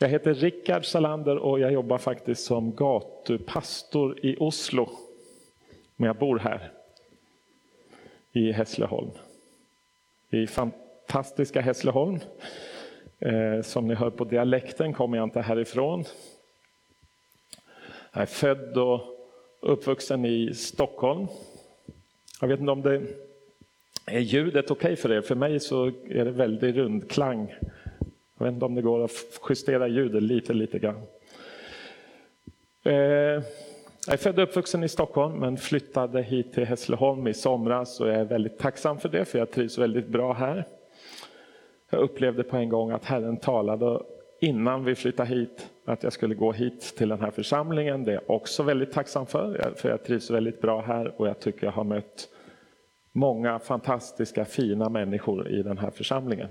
Jag heter Rickard Salander och jag jobbar faktiskt som gatupastor i Oslo. Men jag bor här i Hässleholm. I fantastiska Hässleholm. Eh, som ni hör på dialekten kommer jag inte härifrån. Jag är född och uppvuxen i Stockholm. Jag vet inte om det är ljudet okej okay för er? För mig så är det väldigt rundklang. Jag vet inte om det går att justera ljudet lite, lite grann. Eh, jag är född och uppvuxen i Stockholm men flyttade hit till Hässleholm i somras och jag är väldigt tacksam för det för jag trivs väldigt bra här. Jag upplevde på en gång att Herren talade innan vi flyttade hit att jag skulle gå hit till den här församlingen. Det är jag också väldigt tacksam för, för jag trivs väldigt bra här och jag tycker jag har mött många fantastiska fina människor i den här församlingen.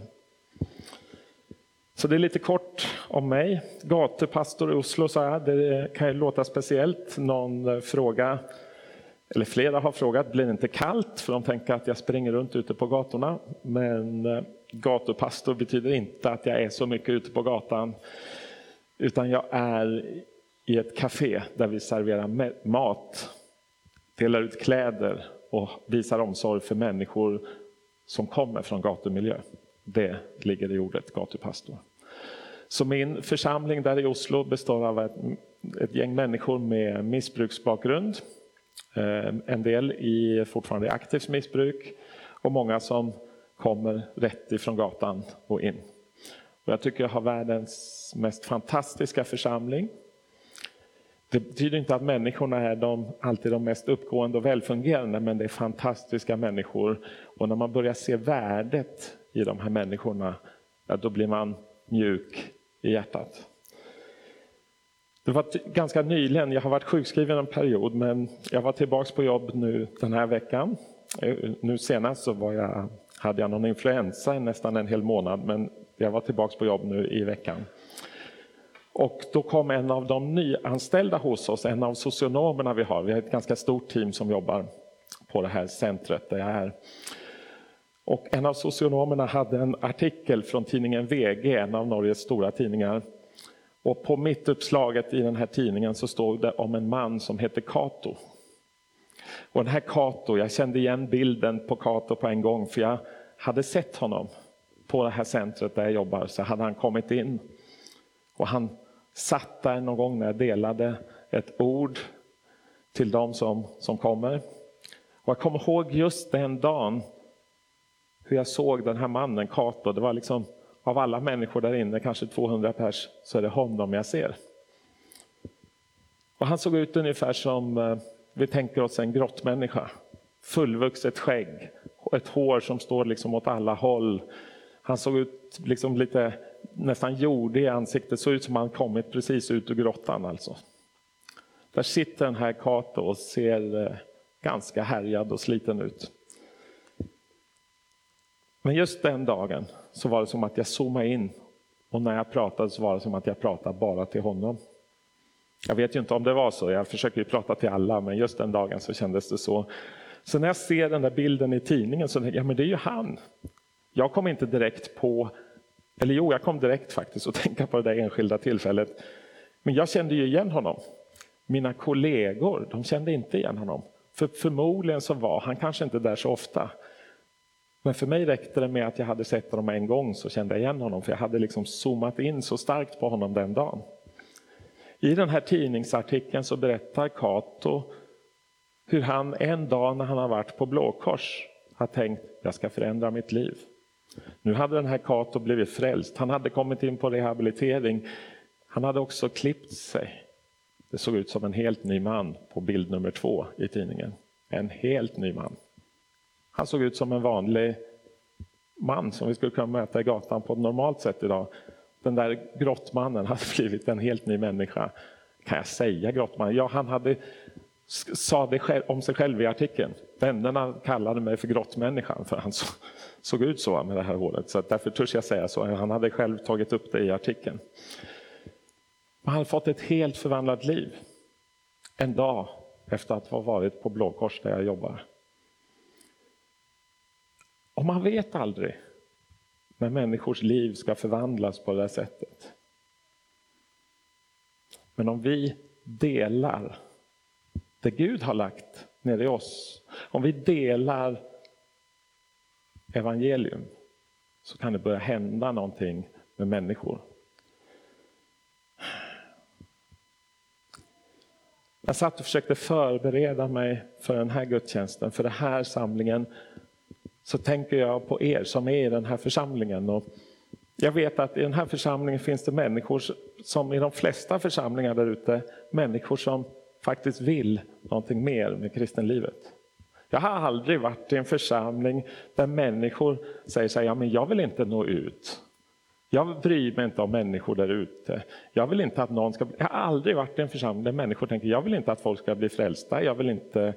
Så det är lite kort om mig. Gatupastor i Oslo sa jag, det kan ju låta speciellt. Någon eh, fråga, eller flera har frågat, blir det inte kallt? För de tänker att jag springer runt ute på gatorna. Men eh, gatupastor betyder inte att jag är så mycket ute på gatan. Utan jag är i ett café där vi serverar mat, delar ut kläder och visar omsorg för människor som kommer från gatumiljö. Det ligger i ordet gatupastor. Så min församling där i Oslo består av ett, ett gäng människor med missbruksbakgrund. Eh, en del i fortfarande aktivt missbruk och många som kommer rätt ifrån gatan och in. Och jag tycker jag har världens mest fantastiska församling. Det betyder inte att människorna är de, alltid de mest uppgående och välfungerande, men det är fantastiska människor. Och när man börjar se värdet i de här människorna, ja, då blir man mjuk i hjärtat. Det var ganska nyligen, jag har varit sjukskriven en period, men jag var tillbaks på jobb nu den här veckan. Eh, nu senast så var jag, hade jag någon influensa i nästan en hel månad, men jag var tillbaks på jobb nu i veckan. Och då kom en av de nyanställda hos oss, en av socionomerna vi har, vi har ett ganska stort team som jobbar på det här centret där jag är. Och en av socionomerna hade en artikel från tidningen VG, en av Norges stora tidningar. Och på mittuppslaget i den här tidningen så stod det om en man som hette Kato. Och den här Kato, jag kände igen bilden på Kato på en gång för jag hade sett honom på det här centret där jag jobbar. Så hade han kommit in och han satt där någon gång när jag delade ett ord till de som, som kommer. Och jag kommer ihåg just den dagen hur jag såg den här mannen, Cato. Det var liksom av alla människor där inne, kanske 200 pers, så är det honom jag ser. Och han såg ut ungefär som eh, vi tänker oss en grottmänniska. Fullvuxet skägg, ett hår som står liksom åt alla håll. Han såg ut liksom lite nästan jordig i ansiktet, såg ut som han kommit precis ut ur grottan alltså. Där sitter den här Cato och ser eh, ganska härjad och sliten ut. Men just den dagen så var det som att jag zoomade in och när jag pratade så var det som att jag pratade bara till honom. Jag vet ju inte om det var så, jag försöker ju prata till alla men just den dagen så kändes det så. Så när jag ser den där bilden i tidningen så tänker jag, ja men det är ju han. Jag kom inte direkt på, eller jo jag kom direkt faktiskt att tänka på det där enskilda tillfället. Men jag kände ju igen honom. Mina kollegor, de kände inte igen honom. För förmodligen så var han kanske inte där så ofta. Men för mig räckte det med att jag hade sett honom en gång så kände jag igen honom för jag hade liksom zoomat in så starkt på honom den dagen. I den här tidningsartikeln så berättar Kato hur han en dag när han har varit på Blåkors har tänkt jag ska förändra mitt liv. Nu hade den här Kato blivit frälst, han hade kommit in på rehabilitering. Han hade också klippt sig. Det såg ut som en helt ny man på bild nummer två i tidningen. En helt ny man. Han såg ut som en vanlig man som vi skulle kunna möta i gatan på ett normalt sätt idag. Den där grottmannen hade blivit en helt ny människa. Kan jag säga grottman? Ja, han hade sa det själv, om sig själv i artikeln. Vännerna kallade mig för grottmänniskan för han så, såg ut så med det här håret. Så därför törs jag säga så. Han hade själv tagit upp det i artikeln. Han hade fått ett helt förvandlat liv. En dag efter att ha varit på Blåkors där jag jobbar. Och man vet aldrig när människors liv ska förvandlas på det där sättet. Men om vi delar det Gud har lagt ner i oss, om vi delar evangelium så kan det börja hända någonting med människor. Jag satt och försökte förbereda mig för den här gudstjänsten, för den här samlingen. Så tänker jag på er som är i den här församlingen. Och jag vet att i den här församlingen finns det människor som i de flesta församlingar där ute, människor som faktiskt vill någonting mer med kristenlivet. Jag har aldrig varit i en församling där människor säger så här, ja men jag vill inte nå ut. Jag bryr mig inte om människor där ute. Jag vill inte att någon ska... Jag har aldrig varit i en församling där människor tänker, jag vill inte att folk ska bli frälsta. Jag vill inte...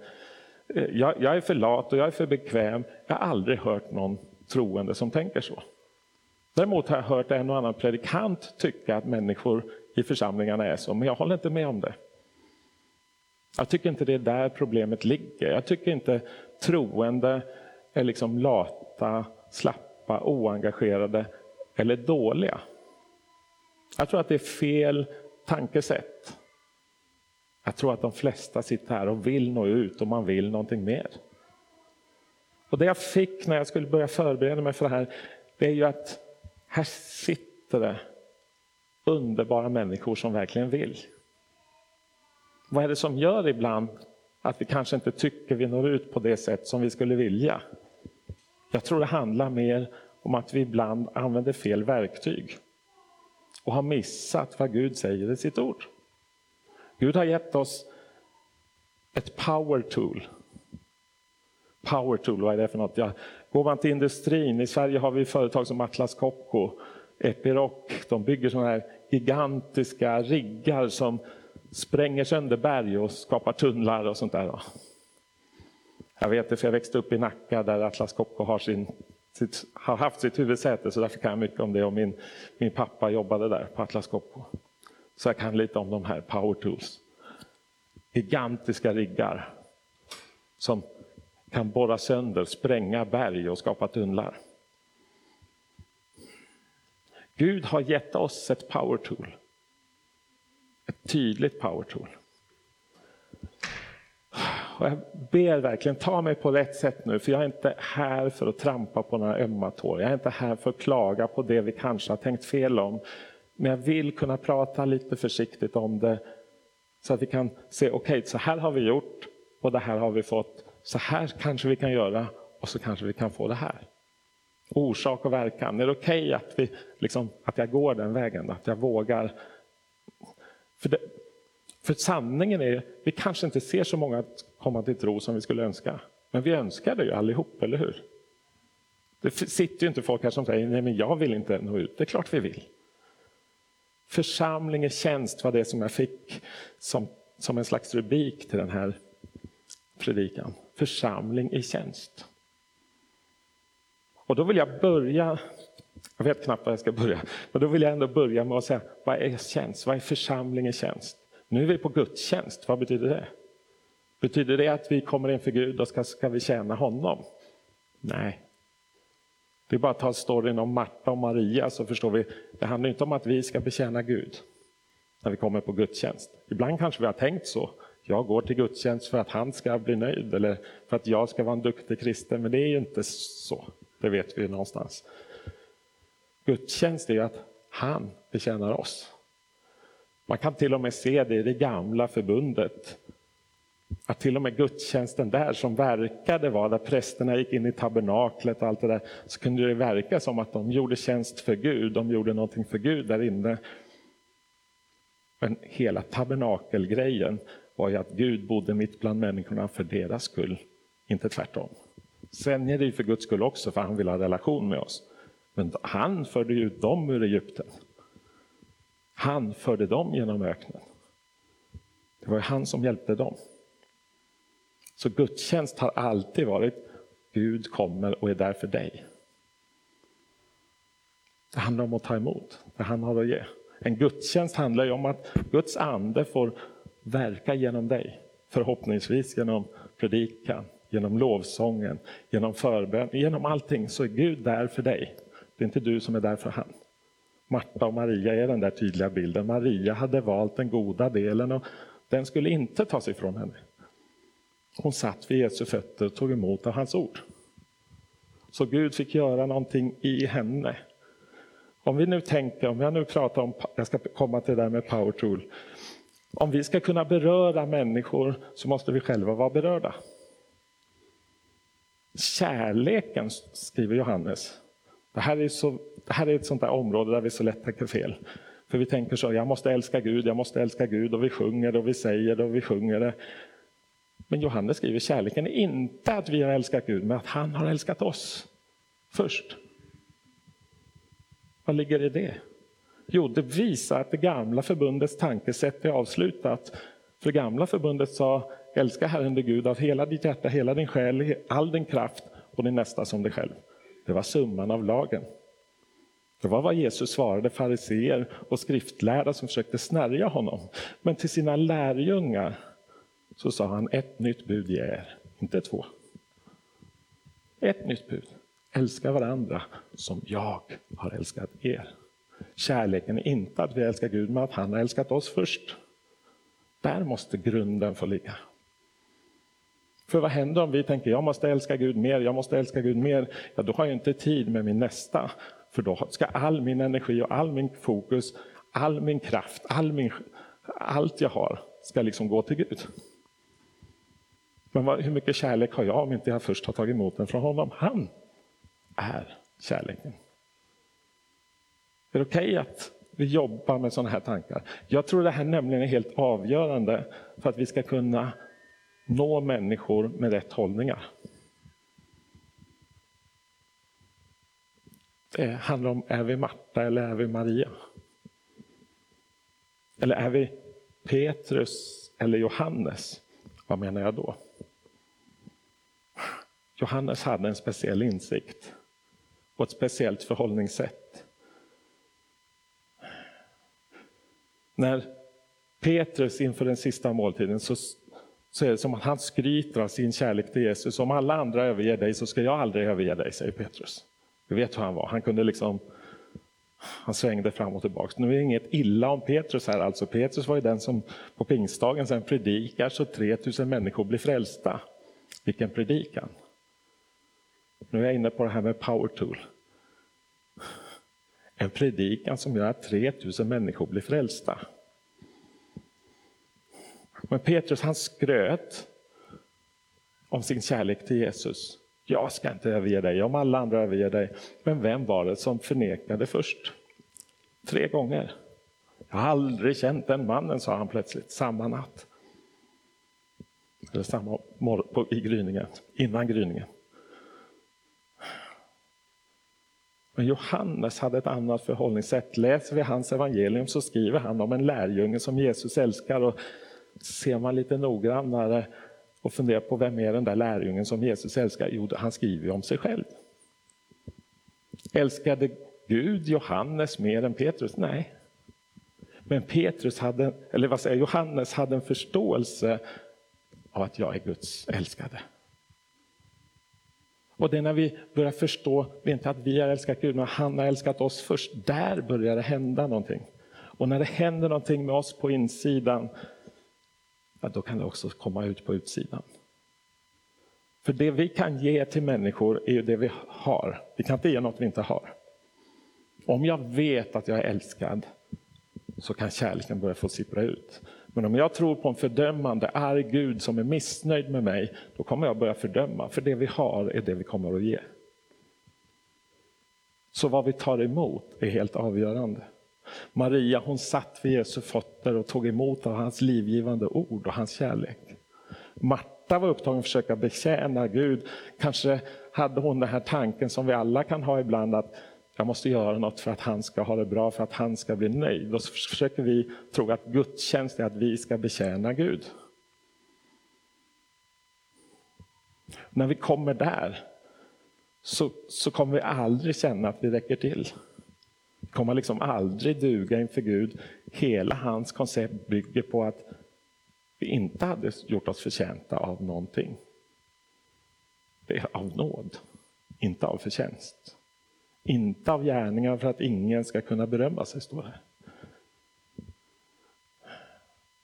Eh, jag, jag är för lat och jag är för bekväm. Jag har aldrig hört någon troende som tänker så. Däremot har jag hört en och annan predikant tycka att människor i församlingarna är så, men jag håller inte med om det. Jag tycker inte det är där problemet ligger. Jag tycker inte troende är liksom lata, slappa, oengagerade eller dåliga. Jag tror att det är fel tankesätt. Jag tror att de flesta sitter här och vill nå ut och man vill någonting mer. Och det jag fick när jag skulle börja förbereda mig för det här, det är ju att här sitter det underbara människor som verkligen vill. Vad är det som gör ibland att vi kanske inte tycker vi når ut på det sätt som vi skulle vilja? Jag tror det handlar mer om att vi ibland använder fel verktyg och har missat vad Gud säger i sitt ord. Gud har gett oss ett power tool. Power tool, vad är det för något? Ja, går man till industrin, i Sverige har vi företag som Atlas Copco, Epiroc, de bygger sådana här gigantiska riggar som spränger sönder berg och skapar tunnlar och sånt där. Jag vet det för jag växte upp i Nacka där Atlas Copco har, sin, sitt, har haft sitt huvudsäte så därför kan jag mycket om det och min, min pappa jobbade där på Atlas Copco. Så jag kan lite om de här power tools. Gigantiska riggar som kan borra sönder, spränga berg och skapa tunnlar. Gud har gett oss ett power tool ett tydligt power tool. Och jag ber verkligen, ta mig på rätt sätt nu, för jag är inte här för att trampa på några ömma tår. Jag är inte här för att klaga på det vi kanske har tänkt fel om. Men jag vill kunna prata lite försiktigt om det, så att vi kan se, okej, okay, så här har vi gjort och det här har vi fått. Så här kanske vi kan göra och så kanske vi kan få det här. Orsak och verkan. Är det okej okay att, vi, liksom, att jag går den vägen? Att jag vågar för, det, för sanningen är, vi kanske inte ser så många komma till tro som vi skulle önska. Men vi önskar det ju allihop, eller hur? Det sitter ju inte folk här som säger, nej men jag vill inte nå ut. Det är klart vi vill. Församling i tjänst var det som jag fick som, som en slags rubrik till den här predikan. Församling i tjänst. Och då vill jag börja jag vet knappt var jag ska börja, men då vill jag ändå börja med att säga, vad är tjänst? Vad är församlingens tjänst? Nu är vi på gudstjänst, vad betyder det? Betyder det att vi kommer inför Gud och ska, ska vi tjäna honom? Nej. Det är bara att ta storyn om Marta och Maria så förstår vi, det handlar inte om att vi ska betjäna Gud när vi kommer på gudstjänst. Ibland kanske vi har tänkt så, jag går till gudstjänst för att han ska bli nöjd eller för att jag ska vara en duktig kristen, men det är ju inte så. Det vet vi någonstans. Gudstjänst är ju att han betjänar oss. Man kan till och med se det i det gamla förbundet. Att till och med gudstjänsten där som verkade vara där prästerna gick in i tabernaklet och allt det där, så kunde det verka som att de gjorde tjänst för Gud, de gjorde någonting för Gud där inne. Men hela tabernakelgrejen var ju att Gud bodde mitt bland människorna för deras skull, inte tvärtom. Sen är det ju för Guds skull också, för han vill ha relation med oss. Men han förde ju ut dem ur Egypten. Han förde dem genom öknen. Det var han som hjälpte dem. Så gudstjänst har alltid varit Gud kommer och är där för dig. Det handlar om att ta emot det han har att ge. En gudstjänst handlar ju om att Guds ande får verka genom dig. Förhoppningsvis genom predikan, genom lovsången, genom förbön, genom allting så är Gud där för dig. Det är inte du som är där för han. Marta och Maria är den där tydliga bilden. Maria hade valt den goda delen och den skulle inte tas ifrån henne. Hon satt vid Jesu fötter och tog emot av hans ord. Så Gud fick göra någonting i henne. Om vi nu tänker, om jag nu pratar om, jag ska komma till det där med power tool. Om vi ska kunna beröra människor så måste vi själva vara berörda. Kärleken, skriver Johannes, det här, är så, det här är ett sånt där område där vi så lätt tänker fel. För vi tänker så, jag måste älska Gud, jag måste älska Gud och vi sjunger och vi säger det och vi sjunger det. Men Johannes skriver kärleken är inte att vi har älskat Gud, men att han har älskat oss först. Vad ligger i det? Jo, det visar att det gamla förbundets tankesätt är avslutat. För det gamla förbundet sa, älska Herren din Gud av hela ditt hjärta, hela din själ, all din kraft och din nästa som dig själv. Det var summan av lagen. Det var vad Jesus svarade fariseer och skriftlärda som försökte snärja honom. Men till sina lärjungar så sa han ett nytt bud ger er, inte två. Ett nytt bud. Älska varandra som jag har älskat er. Kärleken är inte att vi älskar Gud, men att han har älskat oss först. Där måste grunden få ligga. För vad händer om vi tänker jag måste älska Gud mer, jag måste älska Gud mer. Ja, då har jag inte tid med min nästa. För då ska all min energi och all min fokus, all min kraft, all min, allt jag har ska liksom gå till Gud. Men vad, hur mycket kärlek har jag om inte jag först har tagit emot den från honom? Han är kärleken. Är det okej okay att vi jobbar med sådana här tankar? Jag tror det här nämligen är helt avgörande för att vi ska kunna nå människor med rätt hållningar. Det handlar om, är vi Marta eller är vi Maria? Eller är vi Petrus eller Johannes? Vad menar jag då? Johannes hade en speciell insikt och ett speciellt förhållningssätt. När Petrus inför den sista måltiden så, så är det som att han skryter av sin kärlek till Jesus. Om alla andra överger dig så ska jag aldrig överge dig, säger Petrus. Du vet hur han var. Han kunde liksom han svängde fram och tillbaka. Nu är det inget illa om Petrus här. Alltså Petrus var ju den som på pingstdagen sen predikar så 3000 människor blir frälsta. Vilken predikan! Nu är jag inne på det här med power tool. En predikan som gör att 3000 människor blir frälsta. Men Petrus han skröt om sin kärlek till Jesus. Jag ska inte överge dig om alla andra överger dig. Men vem var det som förnekade först? Tre gånger. Jag har aldrig känt den mannen, sa han plötsligt samma natt. Eller samma morgon i gryningen, innan gryningen. Men Johannes hade ett annat förhållningssätt. Läser vi hans evangelium så skriver han om en lärjunge som Jesus älskar. Och ser man lite noggrannare och funderar på vem är den där lärjungen som Jesus älskar? Jo, han skriver om sig själv. Älskade Gud Johannes mer än Petrus? Nej. Men Petrus hade, eller vad säger Johannes hade en förståelse av att jag är Guds älskade. Och det är när vi börjar förstå, inte att vi har älskat Gud, men han har älskat oss först. Där börjar det hända någonting. Och när det händer någonting med oss på insidan, ja, då kan det också komma ut på utsidan. För det vi kan ge till människor är ju det vi har. Vi kan inte ge något vi inte har. Om jag vet att jag är älskad så kan kärleken börja få sippra ut. Men om jag tror på en fördömande, arg Gud som är missnöjd med mig, då kommer jag börja fördöma. För det vi har är det vi kommer att ge. Så vad vi tar emot är helt avgörande. Maria hon satt vid Jesu fötter och tog emot av hans livgivande ord och hans kärlek. Marta var upptagen att försöka betjäna Gud. Kanske hade hon den här tanken som vi alla kan ha ibland att jag måste göra något för att han ska ha det bra, för att han ska bli nöjd. Då försöker vi tro att gudstjänst är att vi ska betjäna Gud. När vi kommer där så, så kommer vi aldrig känna att vi räcker till. Vi kommer liksom aldrig duga inför Gud. Hela hans koncept bygger på att vi inte hade gjort oss förtjänta av någonting. Det är av nåd, inte av förtjänst. Inte av gärningar för att ingen ska kunna berömma sig, står det.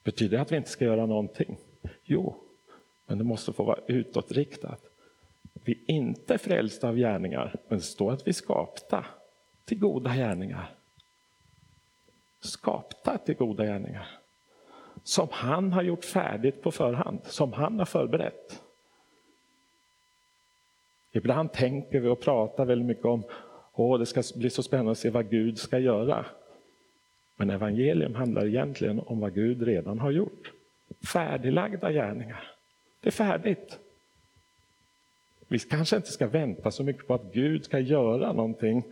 Betyder det att vi inte ska göra någonting? Jo, men det måste få vara utåtriktat. Vi är inte frälsta av gärningar, men det står att vi är skapta till goda gärningar. Skapta till goda gärningar. Som han har gjort färdigt på förhand, som han har förberett. Ibland tänker vi och pratar väldigt mycket om Åh, det ska bli så spännande att se vad Gud ska göra. Men evangelium handlar egentligen om vad Gud redan har gjort. Färdiglagda gärningar. Det är färdigt. Vi kanske inte ska vänta så mycket på att Gud ska göra någonting.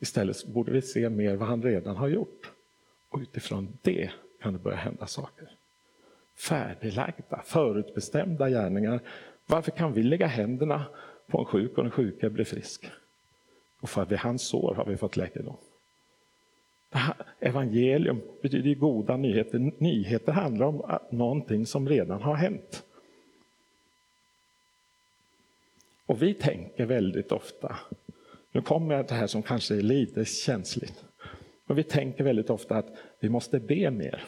Istället borde vi se mer vad han redan har gjort. Och utifrån det kan det börja hända saker. Färdiglagda, förutbestämda gärningar. Varför kan vi lägga händerna på en sjuk och den sjuka blir frisk? Och för vid hans sår har vi fått läkedom. Evangelium betyder goda nyheter. Nyheter handlar om någonting som redan har hänt. Och vi tänker väldigt ofta, nu kommer jag till det här som kanske är lite känsligt, men vi tänker väldigt ofta att vi måste be mer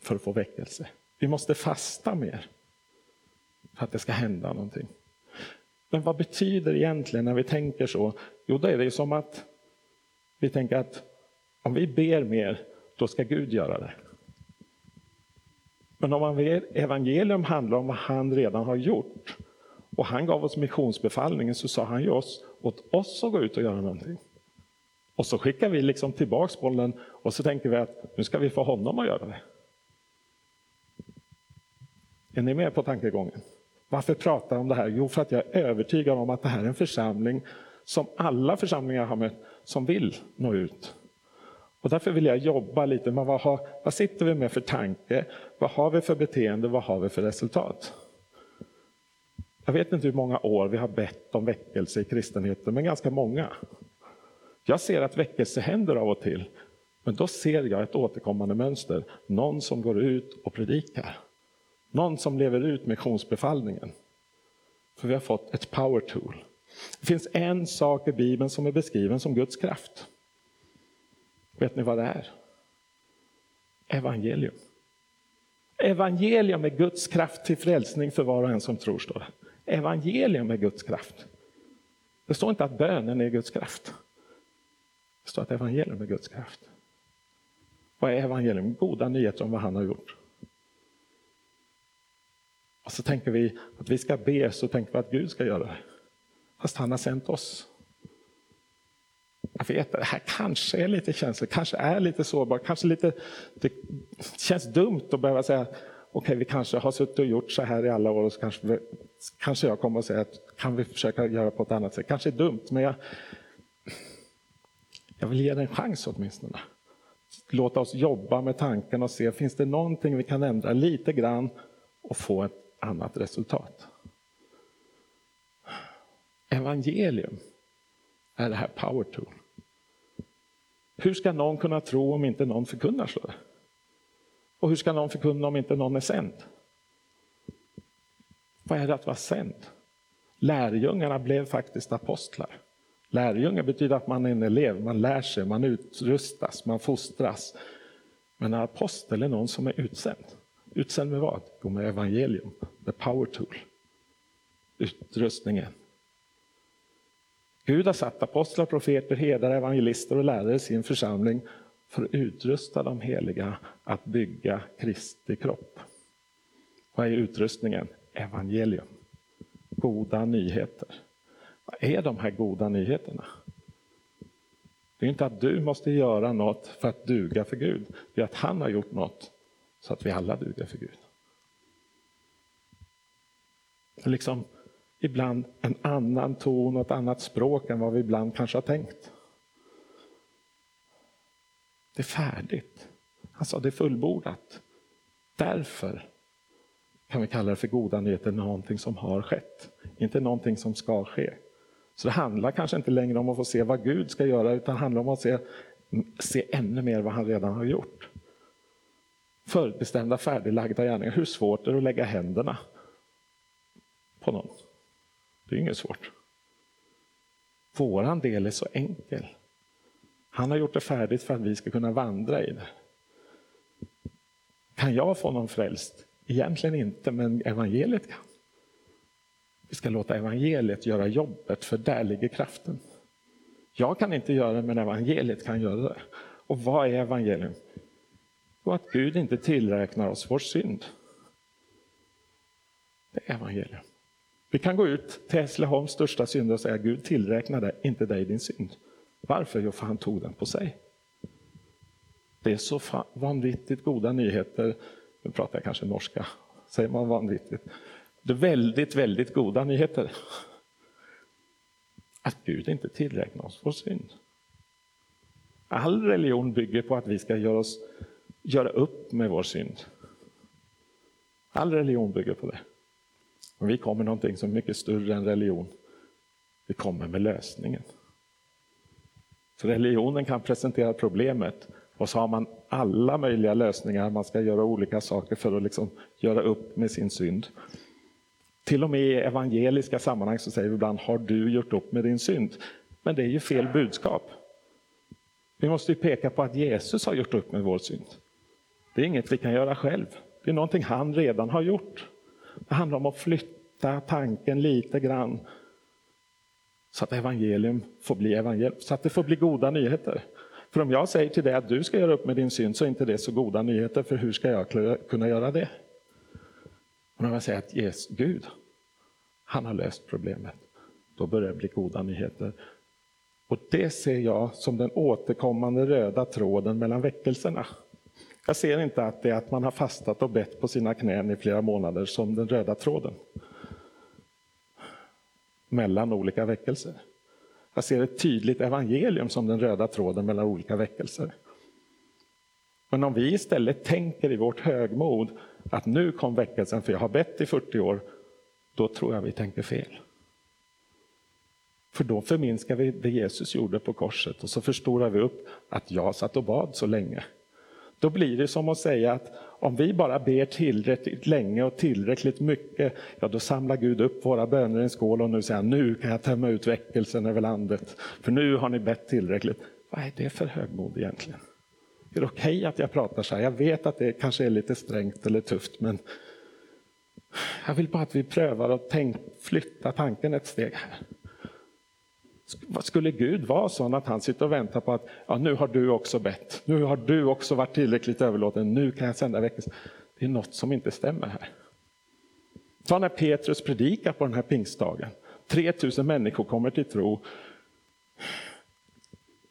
för att få väckelse. Vi måste fasta mer för att det ska hända någonting. Men vad betyder det egentligen när vi tänker så? Jo, då är det som att vi tänker att om vi ber mer, då ska Gud göra det. Men om man vet, evangelium handlar om vad han redan har gjort och han gav oss missionsbefallningen så sa han ju oss, åt oss att gå ut och göra någonting. Och så skickar vi liksom tillbaks bollen och så tänker vi att nu ska vi få honom att göra det. Är ni med på tankegången? Varför pratar jag om det här? Jo, för att jag är övertygad om att det här är en församling som alla församlingar har mött, som vill nå ut. Och därför vill jag jobba lite med vad, har, vad sitter vi med för tanke? Vad har vi för beteende? Vad har vi för resultat? Jag vet inte hur många år vi har bett om väckelse i kristenheten, men ganska många. Jag ser att väckelse händer av och till, men då ser jag ett återkommande mönster. Någon som går ut och predikar. Någon som lever ut missionsbefallningen. För vi har fått ett power tool. Det finns en sak i Bibeln som är beskriven som Guds kraft. Vet ni vad det är? Evangelium. Evangelium är Guds kraft till frälsning för var och en som tror, står det. Evangelium är Guds kraft. Det står inte att bönen är Guds kraft. Det står att evangelium är Guds kraft. Vad är evangelium? Goda nyheter om vad han har gjort. Och så tänker vi att vi ska be, så tänker vi att Gud ska göra det. Fast han har sänt oss. Jag vet, det här kanske är lite känsligt, kanske är lite sårbart, kanske lite, det känns dumt att behöva säga okej, vi kanske har suttit och gjort så här i alla år och så kanske, kanske jag kommer att säga att kan vi försöka göra på ett annat sätt. Kanske är dumt, men jag, jag vill ge det en chans åtminstone. Låta oss jobba med tanken och se, finns det någonting vi kan ändra lite grann och få ett annat resultat? Evangelium är det här power tool. Hur ska någon kunna tro om inte någon förkunnar så? Och hur ska någon förkunna om inte någon är sänd? Vad är det att vara sänd? Lärjungarna blev faktiskt apostlar. Lärjungar betyder att man är en elev, man lär sig, man utrustas, man fostras. Men en apostel är någon som är utsänd. Utsänd med vad? Jo, med evangelium, the power tool. Utrustningen. Gud har satt apostlar, profeter, herdar, evangelister och lärare i sin församling för att utrusta de heliga att bygga Kristi kropp. Vad är utrustningen? Evangelium. Goda nyheter. Vad är de här goda nyheterna? Det är inte att du måste göra något för att duga för Gud. Det är att han har gjort något så att vi alla duger för Gud. Liksom ibland en annan ton och ett annat språk än vad vi ibland kanske har tänkt. Det är färdigt. Han sa det är fullbordat. Därför kan vi kalla det för goda nyheter, någonting som har skett. Inte någonting som ska ske. Så det handlar kanske inte längre om att få se vad Gud ska göra, utan handlar om att se, se ännu mer vad han redan har gjort. Förutbestämda, färdiglagda gärningar. Hur svårt är det att lägga händerna på någon? Det är inget svårt. våran del är så enkel. Han har gjort det färdigt för att vi ska kunna vandra i det. Kan jag få någon frälst? Egentligen inte, men evangeliet kan. Vi ska låta evangeliet göra jobbet, för där ligger kraften. Jag kan inte göra det, men evangeliet kan göra det. Och vad är evangelium? Jo, att Gud inte tillräknar oss vår synd. Det är evangelium. Vi kan gå ut till Hässleholms största synd och säga Gud tillräknade inte dig din synd. Varför? Jo, för han tog den på sig. Det är så vanvittigt goda nyheter. Nu pratar jag kanske norska, säger man vanvittigt. Det är väldigt, väldigt goda nyheter. Att Gud inte tillräknar oss vår synd. All religion bygger på att vi ska göra, oss, göra upp med vår synd. All religion bygger på det. Men vi kommer någonting som är mycket större än religion. Vi kommer med lösningen. Så religionen kan presentera problemet och så har man alla möjliga lösningar. Man ska göra olika saker för att liksom göra upp med sin synd. Till och med i evangeliska sammanhang så säger vi ibland, har du gjort upp med din synd? Men det är ju fel budskap. Vi måste ju peka på att Jesus har gjort upp med vår synd. Det är inget vi kan göra själv. Det är någonting han redan har gjort. Det handlar om att flytta tanken lite grann så att evangelium får bli evangelium, så att det får bli goda nyheter. För om jag säger till dig att du ska göra upp med din synd så är inte det så goda nyheter, för hur ska jag kunna göra det? Men om jag säger att yes, Gud, han har löst problemet, då börjar det bli goda nyheter. Och det ser jag som den återkommande röda tråden mellan väckelserna. Jag ser inte att det är att man har fastat och bett på sina knän i flera månader som den röda tråden mellan olika väckelser. Jag ser ett tydligt evangelium som den röda tråden mellan olika väckelser. Men om vi istället tänker i vårt högmod att nu kom väckelsen för jag har bett i 40 år, då tror jag vi tänker fel. För då förminskar vi det Jesus gjorde på korset och så förstorar vi upp att jag satt och bad så länge. Då blir det som att säga att om vi bara ber tillräckligt länge och tillräckligt mycket, ja då samlar Gud upp våra böner i en skål och nu säger han, nu kan jag tömma ut väckelsen över landet, för nu har ni bett tillräckligt. Vad är det för högmod egentligen? Är det okej okay att jag pratar så här? Jag vet att det kanske är lite strängt eller tufft, men jag vill bara att vi prövar att tänk, flytta tanken ett steg här. Skulle Gud vara sån att han sitter och väntar på att ja, nu har du också bett, nu har du också varit tillräckligt överlåten, nu kan jag sända väckelse. Det är något som inte stämmer här. Ta när Petrus predikar på den här pingstdagen. 3000 människor kommer till tro.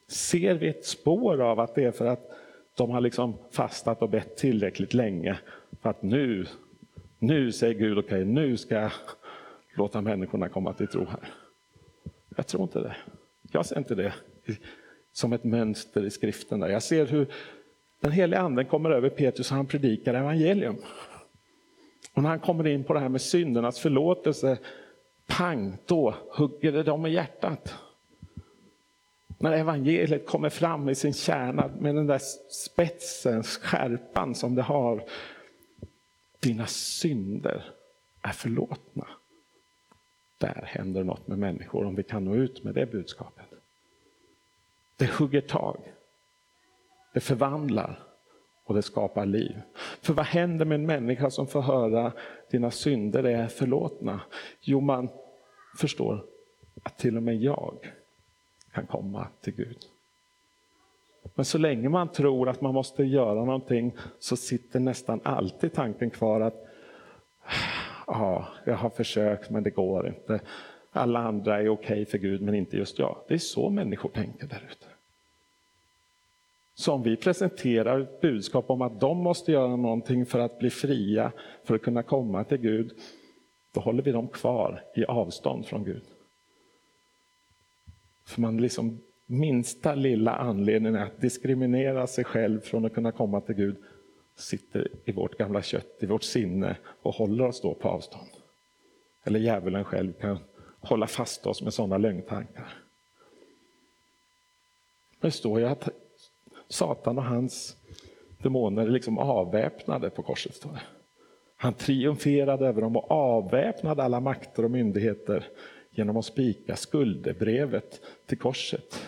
Ser vi ett spår av att det är för att de har liksom fastat och bett tillräckligt länge för att nu, nu säger Gud okej, okay, nu ska jag låta människorna komma till tro här. Jag tror inte det. Jag ser inte det som ett mönster i skriften. Där. Jag ser hur den heliga anden kommer över Petrus och han predikar evangelium. Och när han kommer in på det här med syndernas förlåtelse, pang, då hugger det dem i hjärtat. När evangeliet kommer fram i sin kärna med den där spetsen, skärpan som det har. Dina synder är förlåtna. Där händer något med människor om vi kan nå ut med det budskapet. Det hugger tag. Det förvandlar och det skapar liv. För vad händer med en människa som får höra dina synder är förlåtna? Jo, man förstår att till och med jag kan komma till Gud. Men så länge man tror att man måste göra någonting så sitter nästan alltid tanken kvar att ja, jag har försökt men det går inte. Alla andra är okej okay för Gud men inte just jag. Det är så människor tänker där ute. Så om vi presenterar ett budskap om att de måste göra någonting för att bli fria, för att kunna komma till Gud, då håller vi dem kvar i avstånd från Gud. För man liksom minsta lilla anledning att diskriminera sig själv från att kunna komma till Gud sitter i vårt gamla kött, i vårt sinne och håller oss då på avstånd. Eller djävulen själv kan hålla fast oss med sådana lögntankar. Det står ju att Satan och hans demoner är liksom avväpnade på korset. Står det. Han triumferade över dem och avväpnade alla makter och myndigheter genom att spika skuldebrevet till korset.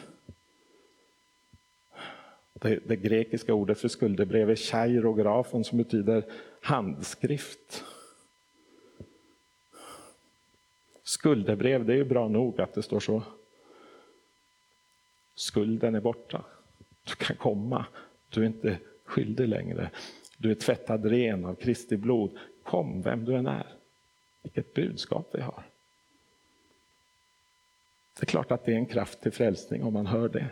Det, det grekiska ordet för skuldebrev är chairografon som betyder handskrift. Skuldebrev, det är ju bra nog att det står så. Skulden är borta. Du kan komma. Du är inte skyldig längre. Du är tvättad ren av Kristi blod. Kom, vem du än är. Vilket budskap vi har. Det är klart att det är en kraft till frälsning om man hör det.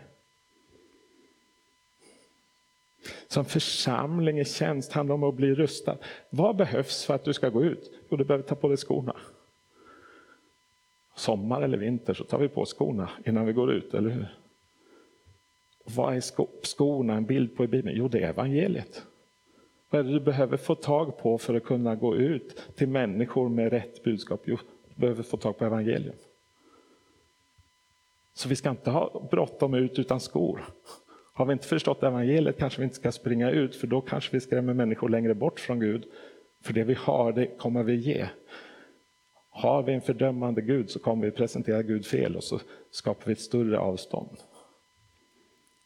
Som församling i tjänst handlar om att bli rustad. Vad behövs för att du ska gå ut? Jo, du behöver ta på dig skorna. Sommar eller vinter så tar vi på skorna innan vi går ut, eller hur? Vad är sko skorna en bild på i Bibeln? Jo, det är evangeliet. Vad är det du behöver få tag på för att kunna gå ut till människor med rätt budskap? Jo, du behöver få tag på evangelium. Så vi ska inte ha bråttom ut utan skor. Har vi inte förstått evangeliet kanske vi inte ska springa ut för då kanske vi skrämmer människor längre bort från Gud. För det vi har, det kommer vi ge. Har vi en fördömande Gud så kommer vi presentera Gud fel och så skapar vi ett större avstånd.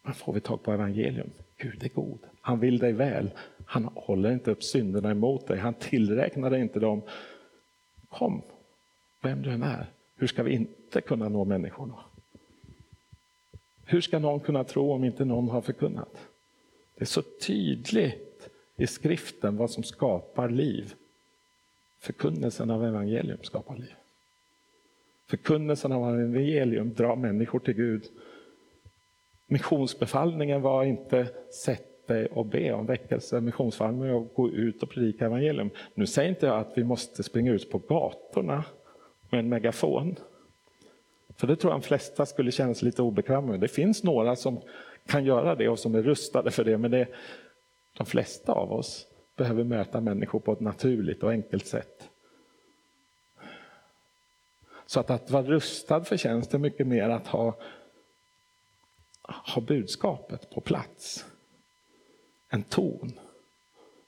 Men får vi tag på evangelium, Gud är god. Han vill dig väl. Han håller inte upp synderna emot dig. Han tillräknar dig inte dem. Kom, vem du än är. Hur ska vi inte kunna nå människor då? Hur ska någon kunna tro om inte någon har förkunnat? Det är så tydligt i skriften vad som skapar liv. Förkunnelsen av evangelium skapar liv. Förkunnelsen av evangelium drar människor till Gud. Missionsbefallningen var inte sätt dig och be om väckelse. Missionsbefallningen var att gå ut och predika evangelium. Nu säger inte jag att vi måste springa ut på gatorna med en megafon. För det tror jag de flesta skulle känna sig lite obekväma med. Det finns några som kan göra det och som är rustade för det, men det, de flesta av oss behöver möta människor på ett naturligt och enkelt sätt. Så att, att vara rustad för tjänst är mycket mer att ha, ha budskapet på plats. En ton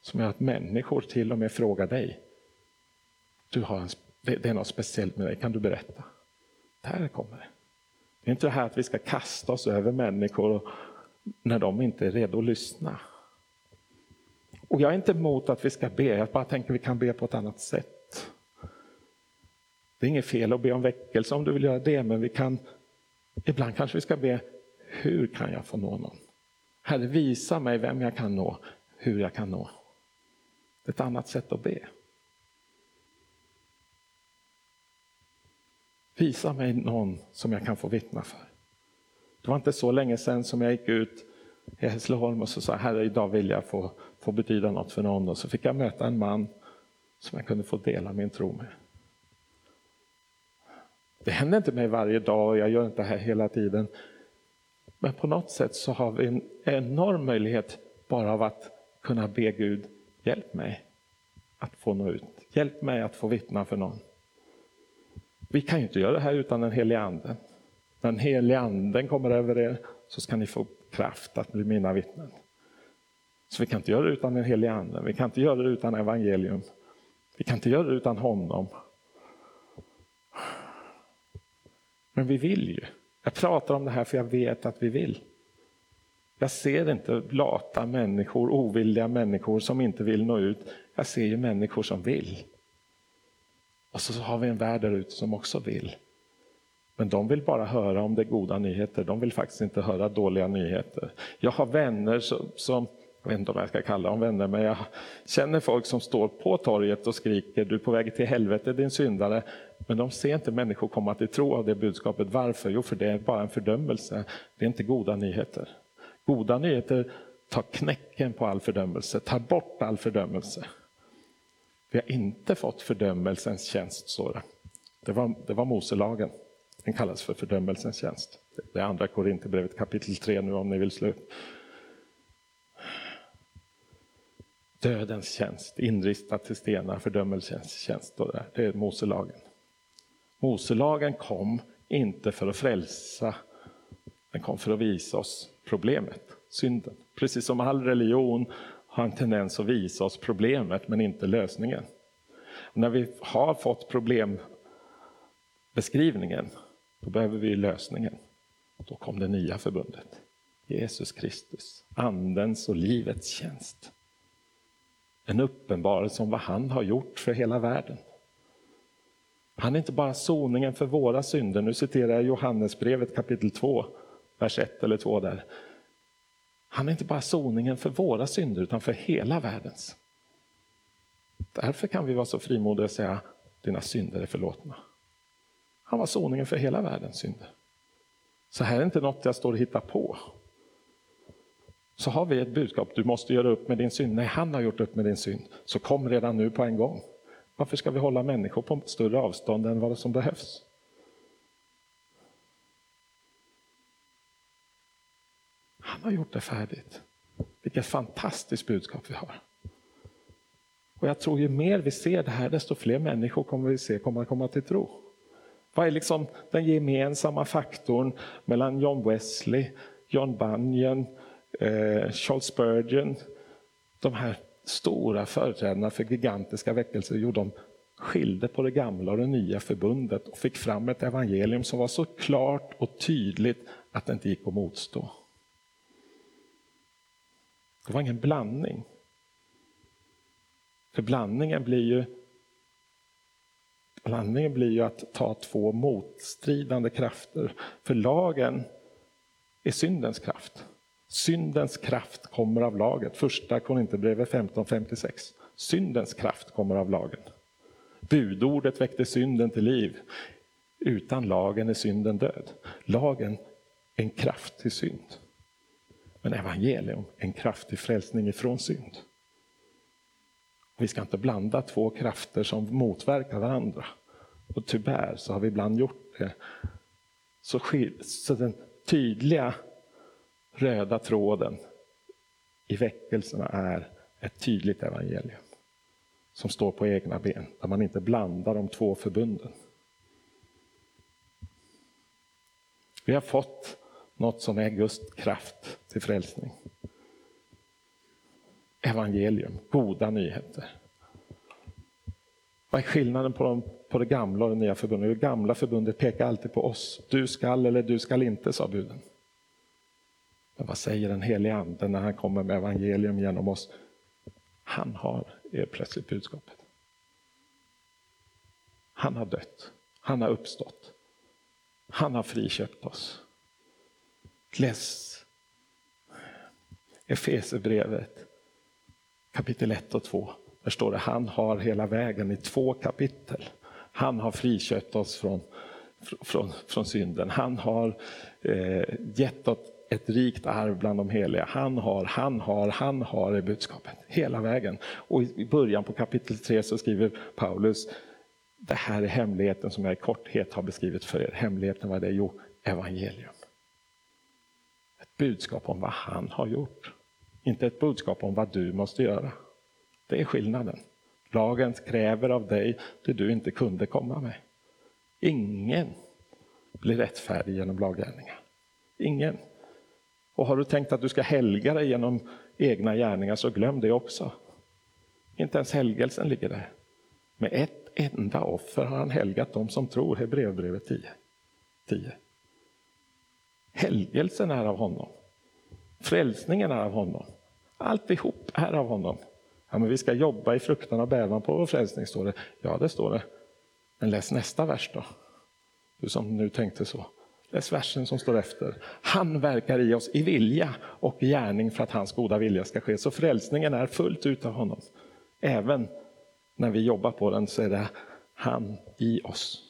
som gör att människor till och med frågar dig. Du har en, det är något speciellt med dig, kan du berätta? Där kommer det. Det är inte det här att vi ska kasta oss över människor när de inte är redo att lyssna. Och jag är inte emot att vi ska be, jag bara tänker att vi kan be på ett annat sätt. Det är inget fel att be om väckelse om du vill göra det, men vi kan, ibland kanske vi ska be, hur kan jag få nå någon? Herre, visa mig vem jag kan nå, hur jag kan nå. Det är ett annat sätt att be. Visa mig någon som jag kan få vittna för. Det var inte så länge sedan som jag gick ut i Hässleholm och så sa Herre, idag vill jag få, få betyda något för någon. Och så fick jag möta en man som jag kunde få dela min tro med. Det händer inte mig varje dag och jag gör inte det här hela tiden. Men på något sätt så har vi en enorm möjlighet bara av att kunna be Gud, hjälp mig att få nå ut. Hjälp mig att få vittna för någon. Vi kan ju inte göra det här utan den helige anden. När den helige anden kommer över er så ska ni få kraft att bli mina vittnen. Så vi kan inte göra det utan den helige anden, vi kan inte göra det utan evangelium. Vi kan inte göra det utan honom. Men vi vill ju. Jag pratar om det här för jag vet att vi vill. Jag ser inte lata människor, ovilliga människor som inte vill nå ut. Jag ser ju människor som vill. Och så har vi en värld där ute som också vill. Men de vill bara höra om det är goda nyheter, de vill faktiskt inte höra dåliga nyheter. Jag har vänner som, som jag vet inte vad jag ska kalla dem vänner, men jag känner folk som står på torget och skriker du är på väg till helvetet din syndare. Men de ser inte människor komma till tro av det budskapet. Varför? Jo, för det är bara en fördömelse. Det är inte goda nyheter. Goda nyheter tar knäcken på all fördömelse, tar bort all fördömelse. Vi har inte fått fördömelsens tjänst, står det. Det var, det var Moselagen. Den kallas för fördömelsens tjänst. Det är andra Korinthierbrevet kapitel 3 nu om ni vill slå upp. Dödens tjänst, inristat till stenar, fördömelsens tjänst. Står det, det är Moselagen. Moselagen kom inte för att frälsa, den kom för att visa oss problemet, synden. Precis som all religion har en tendens att visa oss problemet men inte lösningen. Och när vi har fått problembeskrivningen, då behöver vi lösningen. Då kom det nya förbundet. Jesus Kristus, andens och livets tjänst. En uppenbarelse om vad han har gjort för hela världen. Han är inte bara soningen för våra synder, nu citerar jag Johannesbrevet kapitel 2, vers 1 eller 2 där. Han är inte bara soningen för våra synder utan för hela världens. Därför kan vi vara så frimodiga och säga dina synder är förlåtna. Han var soningen för hela världens synder. Så här är inte något jag står och hittar på. Så har vi ett budskap, du måste göra upp med din synd. Nej, han har gjort upp med din synd. Så kom redan nu på en gång. Varför ska vi hålla människor på större avstånd än vad som behövs? Han har gjort det färdigt. Vilket fantastiskt budskap vi har. Och jag tror ju mer vi ser det här, desto fler människor kommer vi se kommer att komma till tro. Vad är liksom den gemensamma faktorn mellan John Wesley, John Bunyan, eh, Charles Spurgeon, de här stora företrädarna för gigantiska väckelser? Jo, de skilde på det gamla och det nya förbundet och fick fram ett evangelium som var så klart och tydligt att det inte gick att motstå. Det var ingen blandning. För blandningen blir ju Blandningen blir ju att ta två motstridande krafter. För lagen är syndens kraft. Syndens kraft kommer av laget. Första Korinthierbrevet 15.56. Syndens kraft kommer av lagen. Budordet väckte synden till liv. Utan lagen är synden död. Lagen är en kraft till synd. Men evangelium en kraft till frälsning ifrån synd. Vi ska inte blanda två krafter som motverkar varandra. Och tyvärr så har vi ibland gjort det. Så, så den tydliga röda tråden i väckelserna är ett tydligt evangelium som står på egna ben, där man inte blandar de två förbunden. Vi har fått något som är Guds kraft till frälsning evangelium, goda nyheter. Vad är skillnaden på, dem, på det gamla och det nya förbundet? Det gamla förbundet pekar alltid på oss. Du skall eller du skall inte, sa buden. Men vad säger den helige ande när han kommer med evangelium genom oss? Han har är plötsligt budskapet. Han har dött. Han har uppstått. Han har friköpt oss. Läs Efesebrevet kapitel 1 och 2. Där står det han har hela vägen i två kapitel. Han har friköpt oss från, från, från synden. Han har eh, gett oss ett rikt arv bland de heliga. Han har, han har, han har är budskapet hela vägen. Och i början på kapitel 3 så skriver Paulus det här är hemligheten som jag i korthet har beskrivit för er. Hemligheten var det? Jo, evangelium. Ett budskap om vad han har gjort. Inte ett budskap om vad du måste göra. Det är skillnaden. Lagen kräver av dig det du inte kunde komma med. Ingen blir rättfärdig genom laggärningar. Ingen. Och har du tänkt att du ska helga dig genom egna gärningar så glöm det också. Inte ens helgelsen ligger där. Med ett enda offer har han helgat dem som tror, Hebreerbrevet 10. 10. Helgelsen är av honom. Frälsningen är av honom. Alltihop är av honom. Ja, men vi ska jobba i fruktan och bävan på vår frälsning, står det. Ja, det står det. Men läs nästa vers då. Du som nu tänkte så. Läs versen som står efter. Han verkar i oss i vilja och gärning för att hans goda vilja ska ske. Så frälsningen är fullt ut av honom. Även när vi jobbar på den så är det han i oss.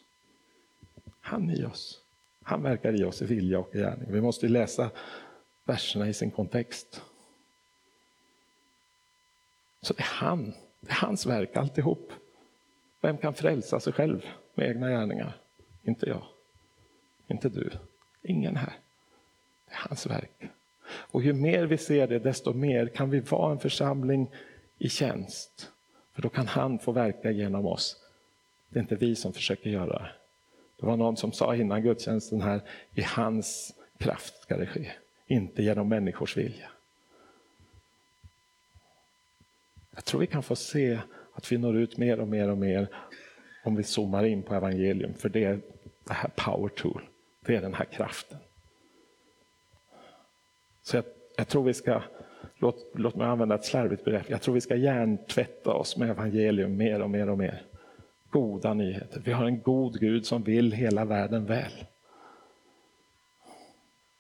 Han i oss. Han verkar i oss i vilja och gärning. Vi måste läsa verserna i sin kontext. Så det är han, det är hans verk alltihop. Vem kan frälsa sig själv med egna gärningar? Inte jag, inte du, ingen här. Det är hans verk. Och ju mer vi ser det, desto mer kan vi vara en församling i tjänst. För då kan han få verka genom oss. Det är inte vi som försöker göra det. Det var någon som sa innan gudstjänsten här, i hans kraft ska det ske, inte genom människors vilja. Jag tror vi kan få se att vi når ut mer och mer och mer om vi zoomar in på evangelium, för det är det här power tool, det är den här kraften. Så jag, jag tror vi ska, låt, låt mig använda ett slarvigt begrepp, jag tror vi ska hjärntvätta oss med evangelium mer och mer och mer. Goda nyheter. Vi har en god Gud som vill hela världen väl.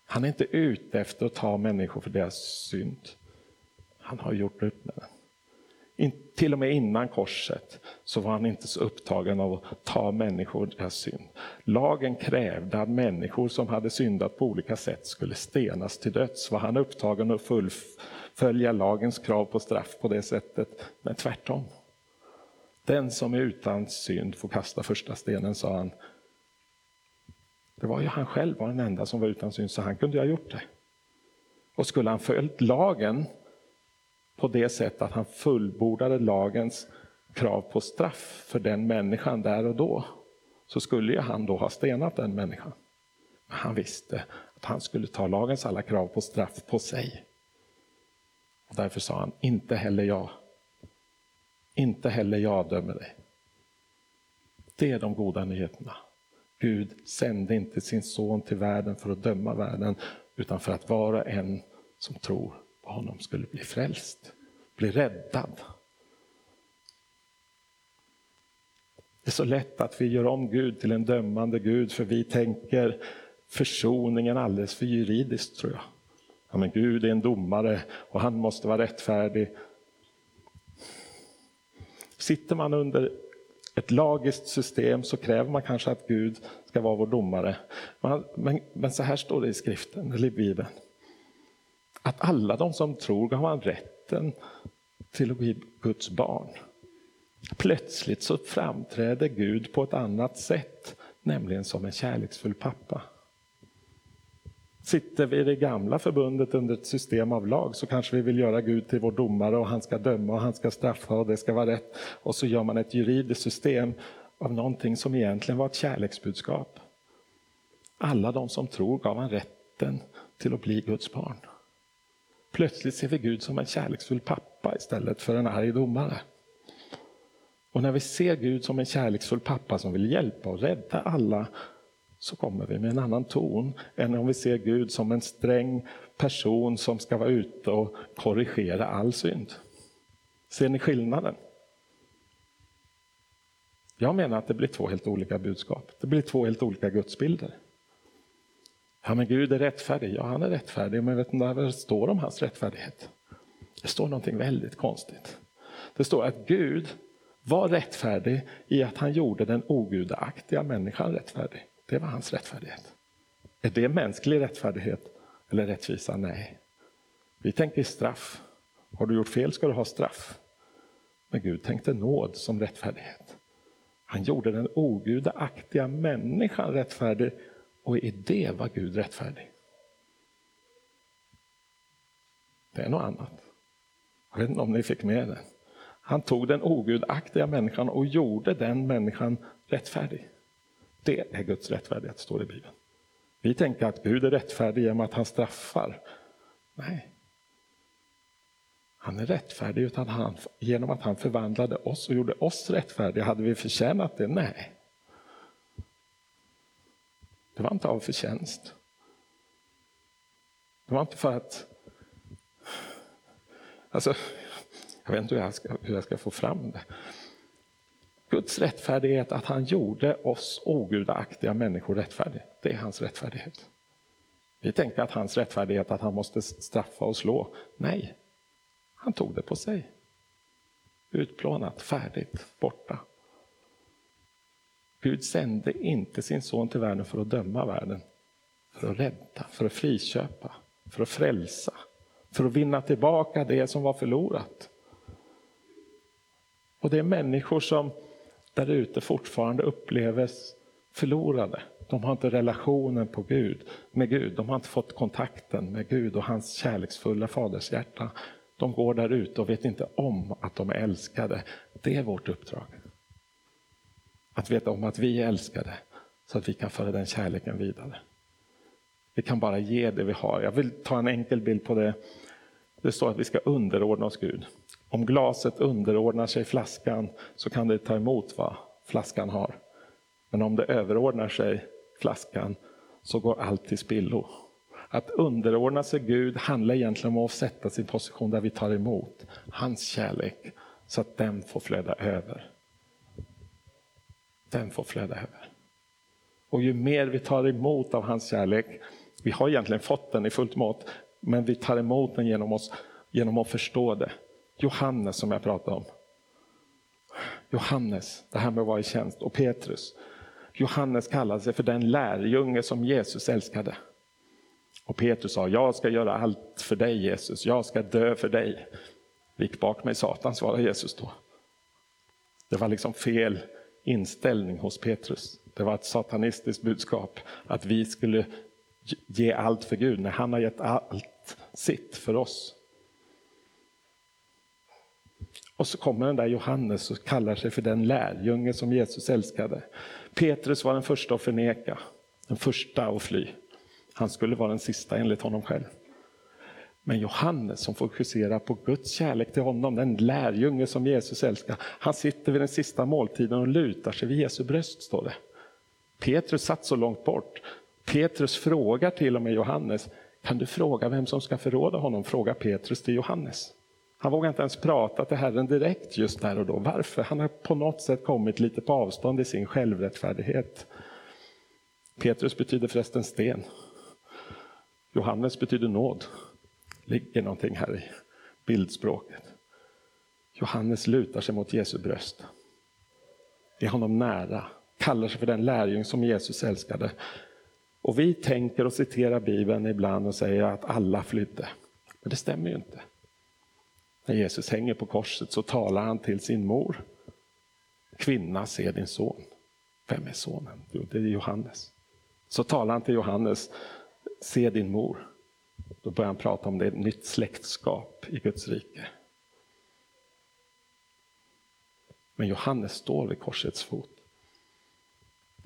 Han är inte ute efter att ta människor för deras synd. Han har gjort upp med den. Till och med innan korset så var han inte så upptagen av att ta människor deras synd. Lagen krävde att människor som hade syndat på olika sätt skulle stenas till döds. Var han upptagen att fullfölja lagens krav på straff på det sättet? Men tvärtom. Den som är utan synd får kasta första stenen, sa han. Det var ju han själv var den enda som var utan synd, så han kunde ha gjort det. Och skulle han följt lagen på det sättet att han fullbordade lagens krav på straff för den människan där och då, så skulle ju han då ha stenat den människan. Men han visste att han skulle ta lagens alla krav på straff på sig. Och därför sa han, inte heller jag. Inte heller jag dömer dig. Det är de goda nyheterna. Gud sände inte sin son till världen för att döma världen, utan för att var och en som tror på honom skulle bli frälst, bli räddad. Det är så lätt att vi gör om Gud till en dömande Gud, för vi tänker försoningen alldeles för juridiskt, tror jag. Ja, men Gud är en domare och han måste vara rättfärdig. Sitter man under ett lagiskt system så kräver man kanske att Gud ska vara vår domare. Men, men, men så här står det i skriften, eller i Bibeln. Att alla de som tror gav han rätten till att bli Guds barn. Plötsligt så framträder Gud på ett annat sätt, nämligen som en kärleksfull pappa. Sitter vi i det gamla förbundet under ett system av lag så kanske vi vill göra Gud till vår domare och han ska döma och han ska straffa och det ska vara rätt. Och så gör man ett juridiskt system av någonting som egentligen var ett kärleksbudskap. Alla de som tror gav han rätten till att bli Guds barn. Plötsligt ser vi Gud som en kärleksfull pappa istället för en arg domare. Och när vi ser Gud som en kärleksfull pappa som vill hjälpa och rädda alla så kommer vi med en annan ton än om vi ser Gud som en sträng person som ska vara ute och korrigera all synd. Ser ni skillnaden? Jag menar att det blir två helt olika budskap. Det blir två helt olika gudsbilder. Ja, men Gud är rättfärdig. Ja, han är rättfärdig, men vet ni vad det står om hans rättfärdighet? Det står någonting väldigt konstigt. Det står att Gud var rättfärdig i att han gjorde den ogudaktiga människan rättfärdig. Det var hans rättfärdighet. Är det mänsklig rättfärdighet eller rättvisa? Nej. Vi tänker straff. Har du gjort fel ska du ha straff. Men Gud tänkte nåd som rättfärdighet. Han gjorde den ogudaktiga människan rättfärdig och i det var Gud rättfärdig. Det är något annat. Jag vet inte om ni fick med det. Han tog den ogudaktiga människan och gjorde den människan rättfärdig. Det är Guds rättfärdighet, står det i Bibeln. Vi tänker att Gud är rättfärdig genom att han straffar. Nej. Han är rättfärdig utan han, genom att han förvandlade oss och gjorde oss rättfärdiga. Hade vi förtjänat det? Nej. Det var inte av förtjänst. Det var inte för att... Alltså, jag vet inte hur jag ska, hur jag ska få fram det. Guds rättfärdighet att han gjorde oss ogudaktiga människor rättfärdiga. Det är hans rättfärdighet. Vi tänkte att hans rättfärdighet att han måste straffa och slå. Nej, han tog det på sig. Utplånat, färdigt, borta. Gud sände inte sin son till världen för att döma världen. För att rädda, för att friköpa, för att frälsa. För att vinna tillbaka det som var förlorat. Och det är människor som där ute fortfarande upplevs förlorade. De har inte relationen på Gud, med Gud. De har inte fått kontakten med Gud och hans kärleksfulla fadershjärta. De går där ute och vet inte om att de är älskade. Det är vårt uppdrag. Att veta om att vi är älskade så att vi kan föra den kärleken vidare. Vi kan bara ge det vi har. Jag vill ta en enkel bild på det. Det står att vi ska underordna oss Gud. Om glaset underordnar sig flaskan så kan det ta emot vad flaskan har. Men om det överordnar sig flaskan så går allt till spillo. Att underordna sig Gud handlar egentligen om att sätta sin position där vi tar emot hans kärlek så att den får flöda över. Den får flöda över. Och ju mer vi tar emot av hans kärlek, vi har egentligen fått den i fullt mått, men vi tar emot den genom, oss, genom att förstå det. Johannes som jag pratade om. Johannes, det här med att vara i tjänst, och Petrus. Johannes kallade sig för den lärjunge som Jesus älskade. Och Petrus sa, jag ska göra allt för dig Jesus, jag ska dö för dig. Vik bak mig Satan, svarade Jesus då. Det var liksom fel inställning hos Petrus. Det var ett satanistiskt budskap, att vi skulle ge allt för Gud när han har gett allt sitt för oss. Och så kommer den där Johannes och kallar sig för den lärjunge som Jesus älskade. Petrus var den första att förneka, den första att fly. Han skulle vara den sista enligt honom själv. Men Johannes som fokuserar på Guds kärlek till honom, den lärjunge som Jesus älskar, han sitter vid den sista måltiden och lutar sig vid Jesu bröst, står det. Petrus satt så långt bort. Petrus frågar till och med Johannes, kan du fråga vem som ska förråda honom? Fråga Petrus till Johannes. Han vågar inte ens prata till Herren direkt just där och då. Varför? Han har på något sätt kommit lite på avstånd i sin självrättfärdighet. Petrus betyder förresten sten. Johannes betyder nåd ligger någonting här i bildspråket. Johannes lutar sig mot Jesu bröst. Är honom nära. Kallar sig för den lärjung som Jesus älskade. Och vi tänker och citerar Bibeln ibland och säger att alla flydde. Men det stämmer ju inte. När Jesus hänger på korset så talar han till sin mor. Kvinna, se din son. Vem är sonen? Jo, det är Johannes. Så talar han till Johannes, se din mor. Då börjar han prata om det, ett nytt släktskap i Guds rike. Men Johannes står vid korsets fot.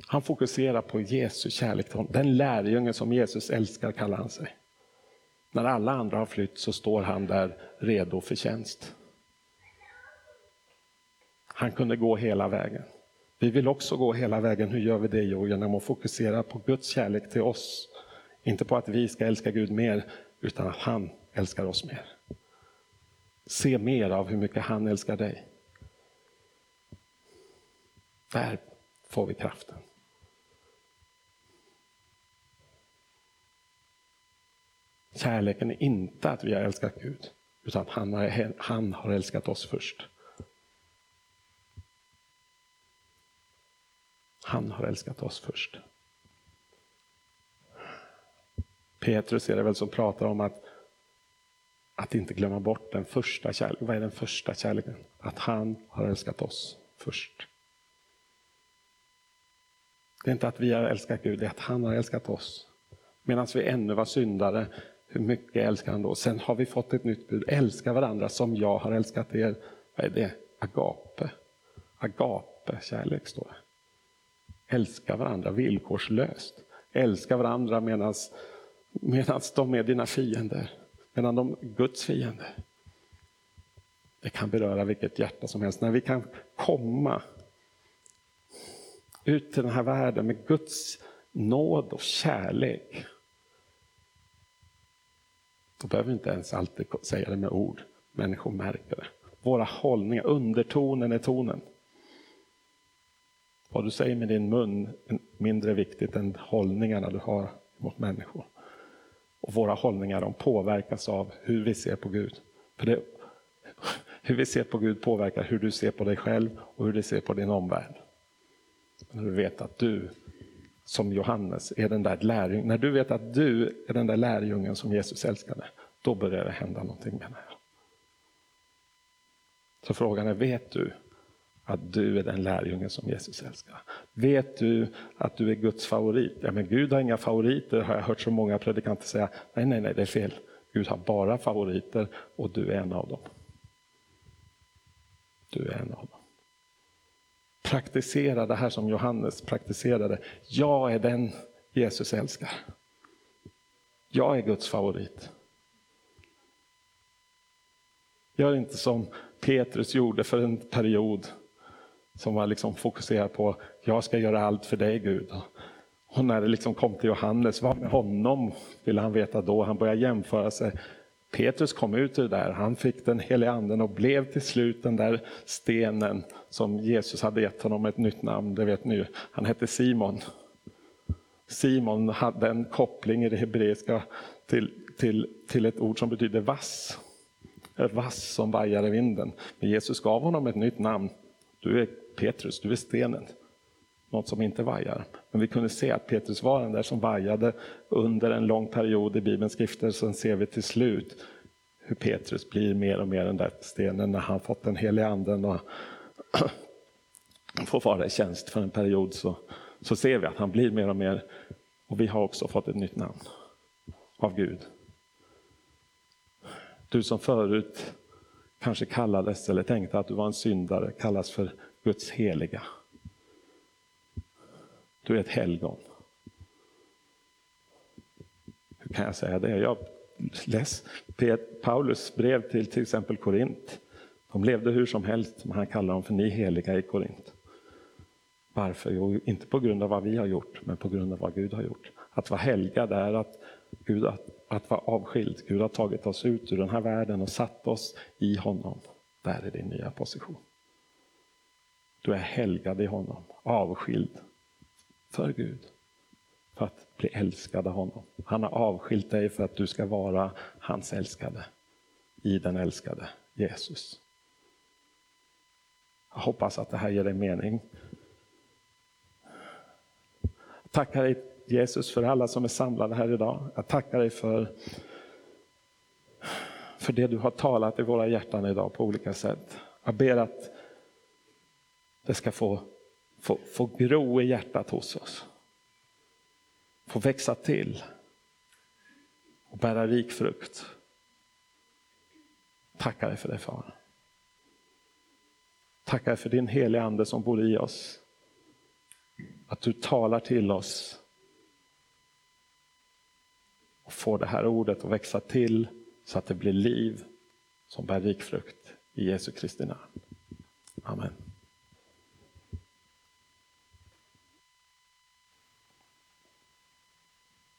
Han fokuserar på Jesu kärlek till honom. Den lärjungen som Jesus älskar kallar han sig. När alla andra har flytt så står han där redo för tjänst. Han kunde gå hela vägen. Vi vill också gå hela vägen. Hur gör vi det? Jo, genom att fokusera på Guds kärlek till oss. Inte på att vi ska älska Gud mer, utan att han älskar oss mer. Se mer av hur mycket han älskar dig. Där får vi kraften. Kärleken är inte att vi har älskat Gud, utan han har, han har älskat oss först. Han har älskat oss först. Petrus är det väl som pratar om att, att inte glömma bort den första kärleken. Vad är den första kärleken? Att han har älskat oss först. Det är inte att vi har älskat Gud, det är att han har älskat oss. Medan vi ännu var syndare hur mycket älskar han då? Sen har vi fått ett nytt bud. Älska varandra som jag har älskat er. Vad är det? Agape. Agape, kärlek står det. Älska varandra villkorslöst. Älska varandra medan de är dina fiender. Medan de är Guds fiender. Det kan beröra vilket hjärta som helst. När vi kan komma ut till den här världen med Guds nåd och kärlek då behöver vi inte ens alltid säga det med ord. Människor märker det. Våra hållningar, undertonen är tonen. Vad du säger med din mun är mindre viktigt än hållningarna du har mot människor. Och våra hållningar de påverkas av hur vi ser på Gud. För det, hur vi ser på Gud påverkar hur du ser på dig själv och hur du ser på din omvärld. När du vet att du som Johannes är den där lärjungen. När du vet att du är den där lärjungen som Jesus älskade, då börjar det hända någonting med dig. Så frågan är, vet du att du är den lärjunge som Jesus älskar? Vet du att du är Guds favorit? Ja, men Gud har inga favoriter har jag hört så många predikanter säga. Nej, nej, nej, det är fel. Gud har bara favoriter och du är en av dem. Du är en av dem praktisera det här som Johannes praktiserade. Jag är den Jesus älskar. Jag är Guds favorit. Gör inte som Petrus gjorde för en period som var liksom fokuserad på jag ska göra allt för dig Gud. Och när det liksom kom till Johannes, vad med honom? Ville han veta då. Han började jämföra sig. Petrus kom ut ur det där, han fick den heliga anden och blev till slut den där stenen som Jesus hade gett honom ett nytt namn, det vet ni ju. Han hette Simon. Simon hade en koppling i det hebreiska till, till, till ett ord som betyder vass. Vass som vajar i vinden. Men Jesus gav honom ett nytt namn. Du är Petrus, du är stenen. Något som inte vajar. Men vi kunde se att Petrus var den där som vajade under en lång period i Bibelns skrifter. Sen ser vi till slut hur Petrus blir mer och mer den där stenen när han fått den heliga anden och får vara i tjänst för en period så, så ser vi att han blir mer och mer. Och vi har också fått ett nytt namn av Gud. Du som förut kanske kallades eller tänkte att du var en syndare kallas för Guds heliga. Du är ett helgon. Hur kan jag säga det? Jag läs Paulus brev till till exempel Korint. De levde hur som helst, men han kallar dem för ni heliga i Korint. Varför? Jo, inte på grund av vad vi har gjort, men på grund av vad Gud har gjort. Att vara helgad är att, Gud, att, att vara avskild. Gud har tagit oss ut ur den här världen och satt oss i honom. Där är din nya position. Du är helgad i honom, avskild för Gud. För att bli älskad av honom. Han har avskilt dig för att du ska vara hans älskade. I den älskade Jesus. Jag hoppas att det här ger dig mening. Jag tackar dig Jesus för alla som är samlade här idag. Jag tackar dig för, för det du har talat i våra hjärtan idag på olika sätt. Jag ber att det ska få få, få gro i hjärtat hos oss. Få växa till och bära rik frukt. Tackar dig för det Far. Tackar dig för din heliga Ande som bor i oss. Att du talar till oss och får det här ordet att växa till så att det blir liv som bär rik frukt. I Jesu Kristi namn. Amen.